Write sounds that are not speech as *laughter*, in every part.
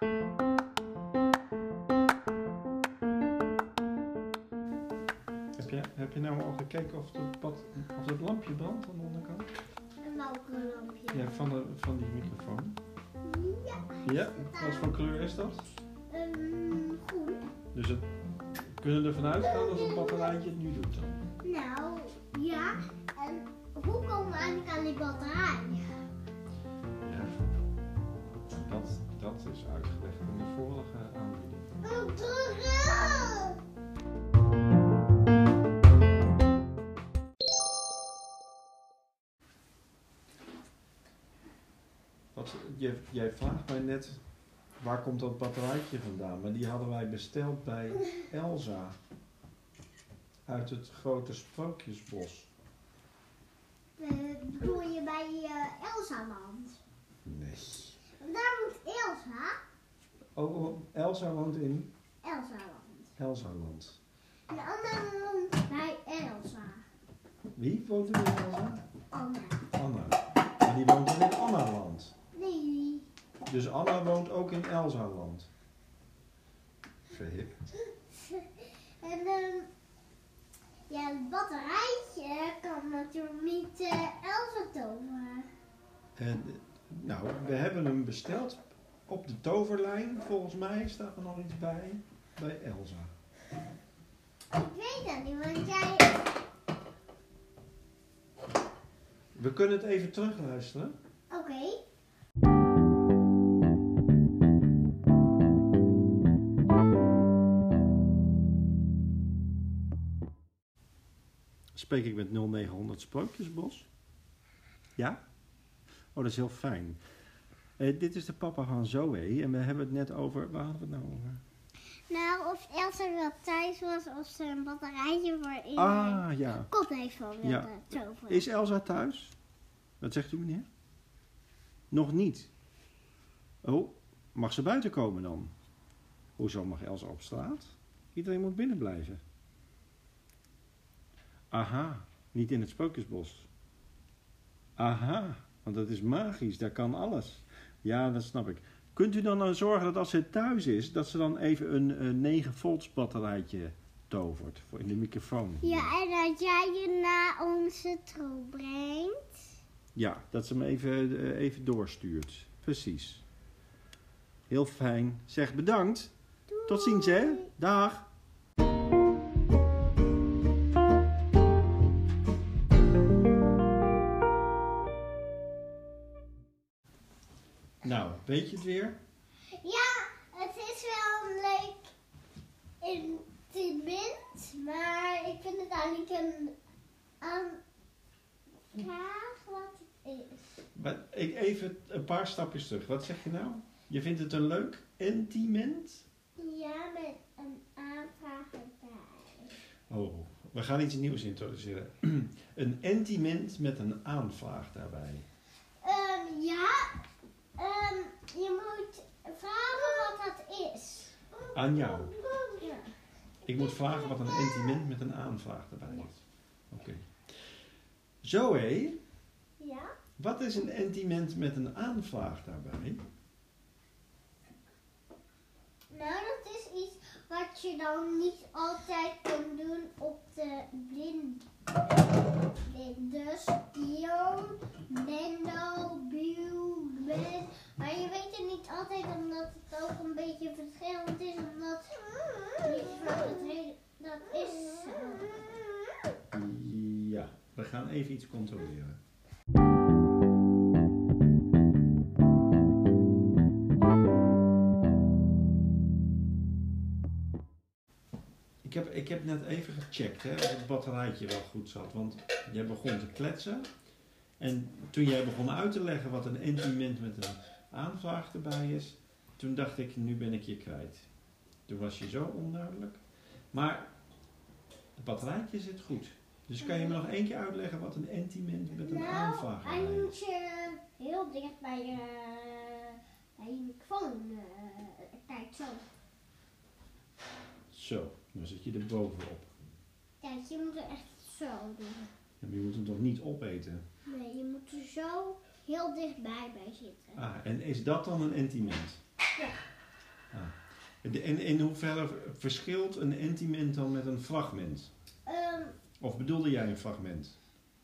Heb je, heb je nou al gekeken of het, bad, of het lampje brandt aan de onderkant? Welke lampje? Ja, van, de, van die microfoon. Ja. Ja, wat voor kleur is dat? Ehm, groen. Dus het, we kunnen ervan uitgaan dat het batterijtje het nu doet dan. Nou, ja. En hoe komen we eigenlijk aan die batterij? Dat, is uitgelegd in de vorige aanbieding. Oh! Wat, je, jij vraagt mij net, waar komt dat batterijtje vandaan? Maar die hadden wij besteld bij Elsa. Uit het grote sprookjesbos. Eh, bedoel je bij eh, Elsa-land? Nee. Daar moet Elsa. Oh, oh, Elsa woont in Elsa-land. Elsa-land. En Anna woont bij Elsa. Wie woont er in Elsa? Anna. Anna. Maar die woont dan in Anna-land. Nee. Dus Anna woont ook in Elsa-land. Verhip. *laughs* En ehm ja, het batterijtje kan natuurlijk niet eh, Elsa toveren. En, nou, we hebben hem besteld op de toverlijn. Volgens mij staat er nog iets bij. Bij Elsa. Ik weet dat niet, want jij... We kunnen het even terugluisteren. Oké. Spreek ik met 0900 Sprookjesbos? Ja? Oh, dat is heel fijn. Eh, dit is de papa van Zoe en we hebben het net over... Waar hadden we het nou over? Nou, of Elsa wel thuis was of ze een batterijtje voor in Ah, ja. heeft van wilde Ja. toveren. Is Elsa thuis? Wat zegt u meneer? Nog niet. Oh, mag ze buiten komen dan? Hoezo mag Elsa op straat? Iedereen moet binnen blijven. Aha, niet in het sprookjesbos. Aha, want dat is magisch, daar kan alles. Ja, dat snap ik. Kunt u dan nou zorgen dat als ze thuis is, dat ze dan even een, een 9 volts batterijtje tovert voor in de microfoon? Ja, en dat jij je naar onze tro brengt. Ja, dat ze hem even, eh, even doorstuurt. Precies. Heel fijn. Zeg bedankt. Tot ziens, hè? Dag. Nou, weet je het weer? Ja, het is wel een leuk instrument, maar ik vind het eigenlijk een aanvraag wat het is. Maar ik even een paar stapjes terug. Wat zeg je nou? Je vindt het een leuk entiment? Ja, met een aanvraag erbij. Oh, we gaan iets nieuws introduceren. *clears throat* een entiment met een aanvraag daarbij. Ehm, ja, ehm, je moet vragen wat dat is. Aan jou. Ik moet vragen wat een entiment met een aanvraag daarbij is. Oké. Zoe, Ja? wat is een entiment met een aanvraag daarbij? Nou, dat is iets wat je dan niet altijd kan doen op de blind. Dus Dion, Nendo, Biel, Ben. Maar je weet het niet altijd omdat het ook een beetje verschillend is. Omdat die vraag het hele, dat is zo. Ja, we gaan even iets controleren. Ik heb, ik heb net even gecheckt hè, of het batterijtje wel goed zat. Want jij begon te kletsen. En toen jij begon uit te leggen wat een entiment met een aanvraag erbij is, toen dacht ik, nu ben ik je kwijt. Toen was je zo onduidelijk. Maar het batterijtje zit goed. Dus kan je me nog één keer uitleggen wat een entiment met een Nou, hij is? je heel dicht bij je, bij je microfoon eh kijkt zo. Zo, dan zit je er bovenop. Kijk, je moet er echt zo doen. En je moet hem toch niet opeten? Nee, je moet er zo heel dichtbij bij zitten. Ah, en is dat dan een entiment? Ja. De- En in hoeverre verschilt een entiment dan met een fragment? Ehm, Of bedoelde jij een fragment?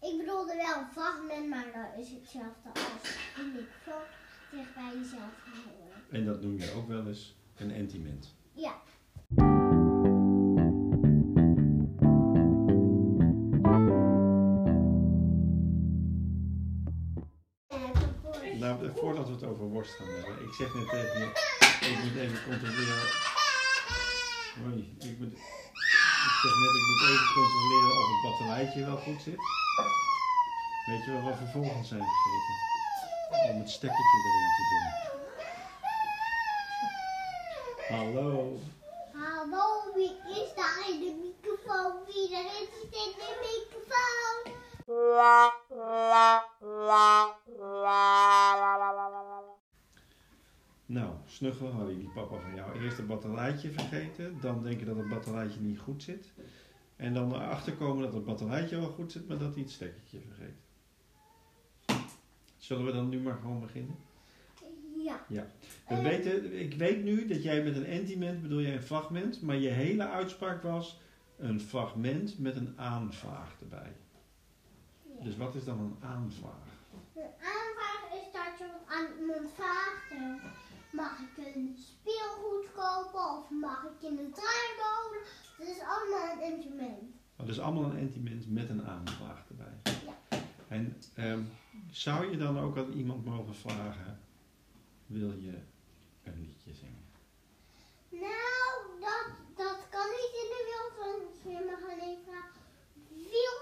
ik bedoelde wel een fragment, maar dat is hetzelfde als een microfoon dicht bij jezelf houden. En dat noem je ook wel eens een entiment. Ja. Nou, voordat we het over worst gaan hebben. Ik zeg net tegen je, ik moet even controleren. Hoi, ik, moet, zeg net, ik moet even controleren of het batterijtje wel goed zit. Weet je wel wat we vervolgens zijn vergeten? Om het stekkertje erin te doen. Hallo. Hallo, wie is daar in de microfoon? Wie erin zit in de microfoon? Nou, snuggelen Harry, die papa van jou. Eerst het batterijtje vergeten, dan denken dat het batterijtje niet goed zit. En dan erachter komen dat het batterijtje wel goed zit, maar dat hij het stekkertje vergeet. Zullen we dan nu maar gewoon beginnen? Ja. We Eh, weten, ik weet nu dat jij met een entiment bedoel jij een fragment, maar je hele uitspraak was een fragment met een aanvraag erbij. ja. Dus wat is dan een aanvraag? De aanvraag is dat je wat aan iemand vraagt. Mag ik een speelgoed kopen of mag ik in de trein wonen? Dat is allemaal een instrument. Dat is allemaal een entiment met een aanvraag erbij. Ja. En ehm, zou je dan ook aan iemand mogen vragen, wil je een liedje zingen? Nou, dat, dat kan niet in de wereld, want je mag alleen vragen. Wil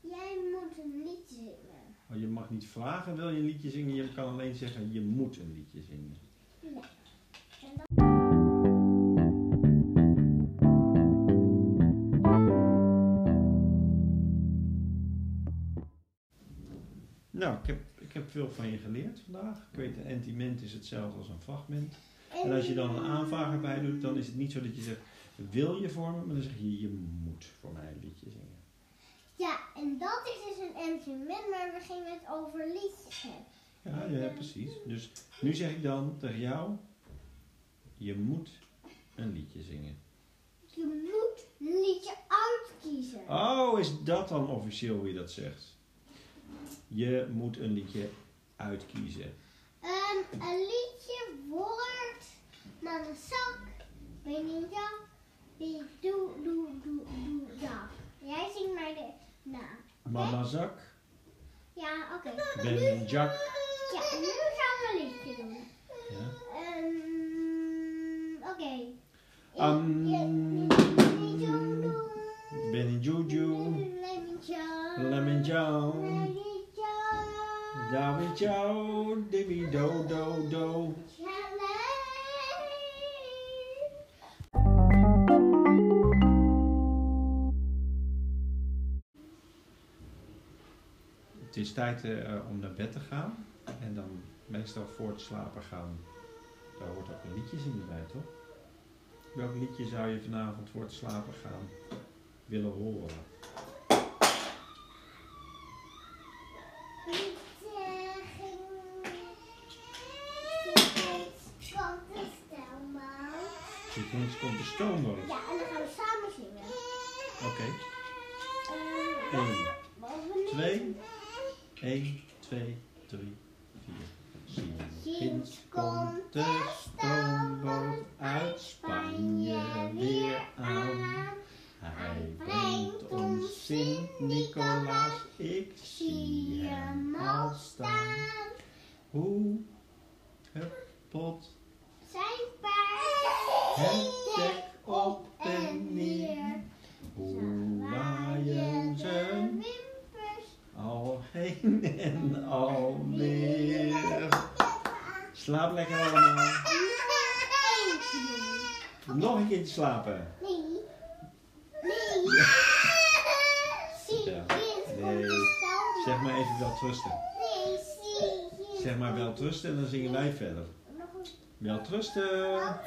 jij moet een liedje zingen? Oh, je mag niet vragen, wil je een liedje zingen? Je kan alleen zeggen, je moet een liedje zingen. Nou, ik heb, ik heb veel van je geleerd vandaag. Ik weet, een entiment is hetzelfde als een fragment. En als je dan een aanvraag erbij doet, dan is het niet zo dat je zegt, wil je voor me? Maar dan zeg je, je moet voor mij een liedje zingen. Ja, en dat is dus een instrument, maar we gingen het over liedjes hebben. Ja, ja, precies. Dus nu zeg ik dan tegen jou, je moet een liedje zingen. Je moet een liedje uitkiezen. Oh, is dat dan officieel je dat zegt? Je moet een liedje uitkiezen. Ehm, een liedje wordt naar de zak. Ben je? Die doe, doe, doe, doe, zak. Jij zingt maar de naam. Mama zak, Ja, oké. ben een Jack. Ja, nu gaan we een liedje doen. Ja. Ehm, oké. Um, Ik- ik- niet zo doen. Ben een Juju, Lemon Joe. Lemon Joe, Lemon Joe. David Joe, Dibby Do Do Do. Is tijd eh, om naar bed te gaan. En dan meestal voor het slapen gaan, daar hoort ook een liedje zingen bij, toch? Welk liedje zou je vanavond voor het slapen gaan willen horen? Steeds komt de stoomboot. Ja, en dan gaan we samen zingen. Oké. 1, wat we nu 2, 1, 2, 3, 4. Sinds komt de stoomboot uit Spanje weer aan. Hij brengt ons Sint-Nicolaas, ik zie hem al staan. Hoe het pot Zijn paard. het dek op en neer. Hoe waaien zijn wimpers. al heen en alweer. Slaap lekker allemaal. Nog een keertje slapen. Nee. Nee. Ja. Nee. Zeg maar even wel trusten. Nee, zie, hier Zeg maar wel trusten en dan zingen wij verder. Nog een Wel trusten.